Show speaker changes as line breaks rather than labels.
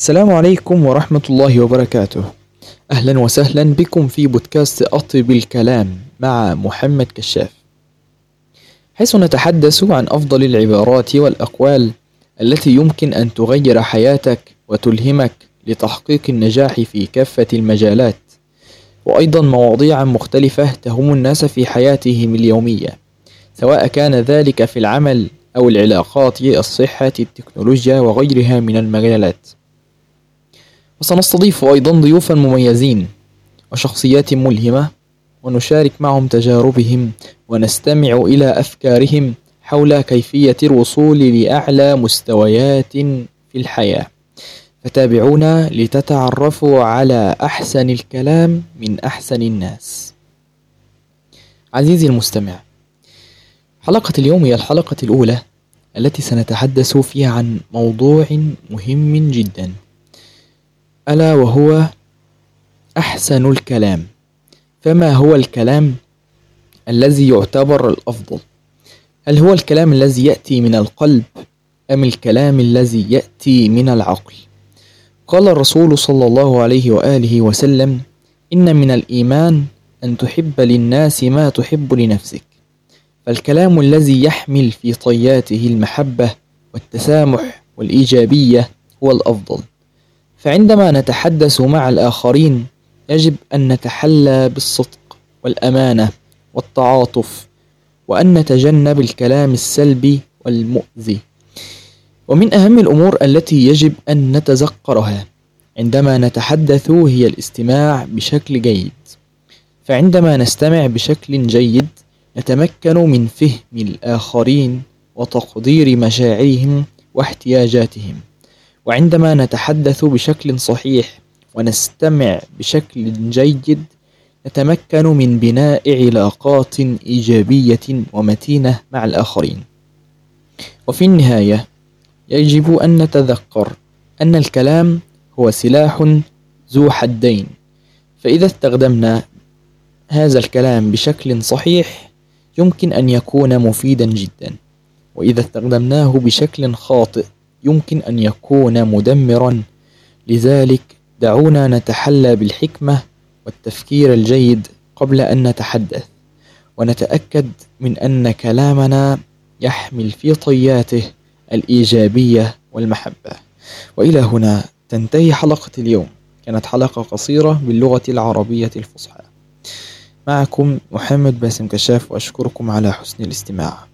السلام عليكم ورحمة الله وبركاته. أهلا وسهلا بكم في بودكاست أطيب الكلام مع محمد كشاف. حيث نتحدث عن أفضل العبارات والأقوال التي يمكن أن تغير حياتك وتلهمك لتحقيق النجاح في كافة المجالات وأيضا مواضيع مختلفة تهم الناس في حياتهم اليومية سواء كان ذلك في العمل أو العلاقات الصحة التكنولوجيا وغيرها من المجالات. وسنستضيف أيضا ضيوفا مميزين وشخصيات ملهمة ونشارك معهم تجاربهم ونستمع إلى أفكارهم حول كيفية الوصول لأعلى مستويات في الحياة. فتابعونا لتتعرفوا على أحسن الكلام من أحسن الناس. عزيزي المستمع حلقة اليوم هي الحلقة الأولى التي سنتحدث فيها عن موضوع مهم جدا. ألا وهو أحسن الكلام. فما هو الكلام الذي يعتبر الأفضل؟ هل هو الكلام الذي يأتي من القلب أم الكلام الذي يأتي من العقل؟ قال الرسول صلى الله عليه وآله وسلم إن من الإيمان أن تحب للناس ما تحب لنفسك. فالكلام الذي يحمل في طياته المحبة والتسامح والإيجابية هو الأفضل. فعندما نتحدث مع الآخرين يجب أن نتحلى بالصدق والأمانة والتعاطف وأن نتجنب الكلام السلبي والمؤذي. ومن أهم الأمور التي يجب أن نتذكرها عندما نتحدث هي الاستماع بشكل جيد. فعندما نستمع بشكل جيد نتمكن من فهم الآخرين وتقدير مشاعرهم واحتياجاتهم. وعندما نتحدث بشكل صحيح ونستمع بشكل جيد نتمكن من بناء علاقات إيجابية ومتينة مع الآخرين. وفي النهاية يجب أن نتذكر أن الكلام هو سلاح ذو حدين. فإذا استخدمنا هذا الكلام بشكل صحيح يمكن أن يكون مفيدا جدا. وإذا استخدمناه بشكل خاطئ يمكن أن يكون مدمرا. لذلك دعونا نتحلى بالحكمة والتفكير الجيد قبل أن نتحدث ونتأكد من أن كلامنا يحمل في طياته الإيجابية والمحبة. وإلى هنا تنتهي حلقة اليوم كانت حلقة قصيرة باللغة العربية الفصحى. معكم محمد باسم كشاف وأشكركم على حسن الاستماع.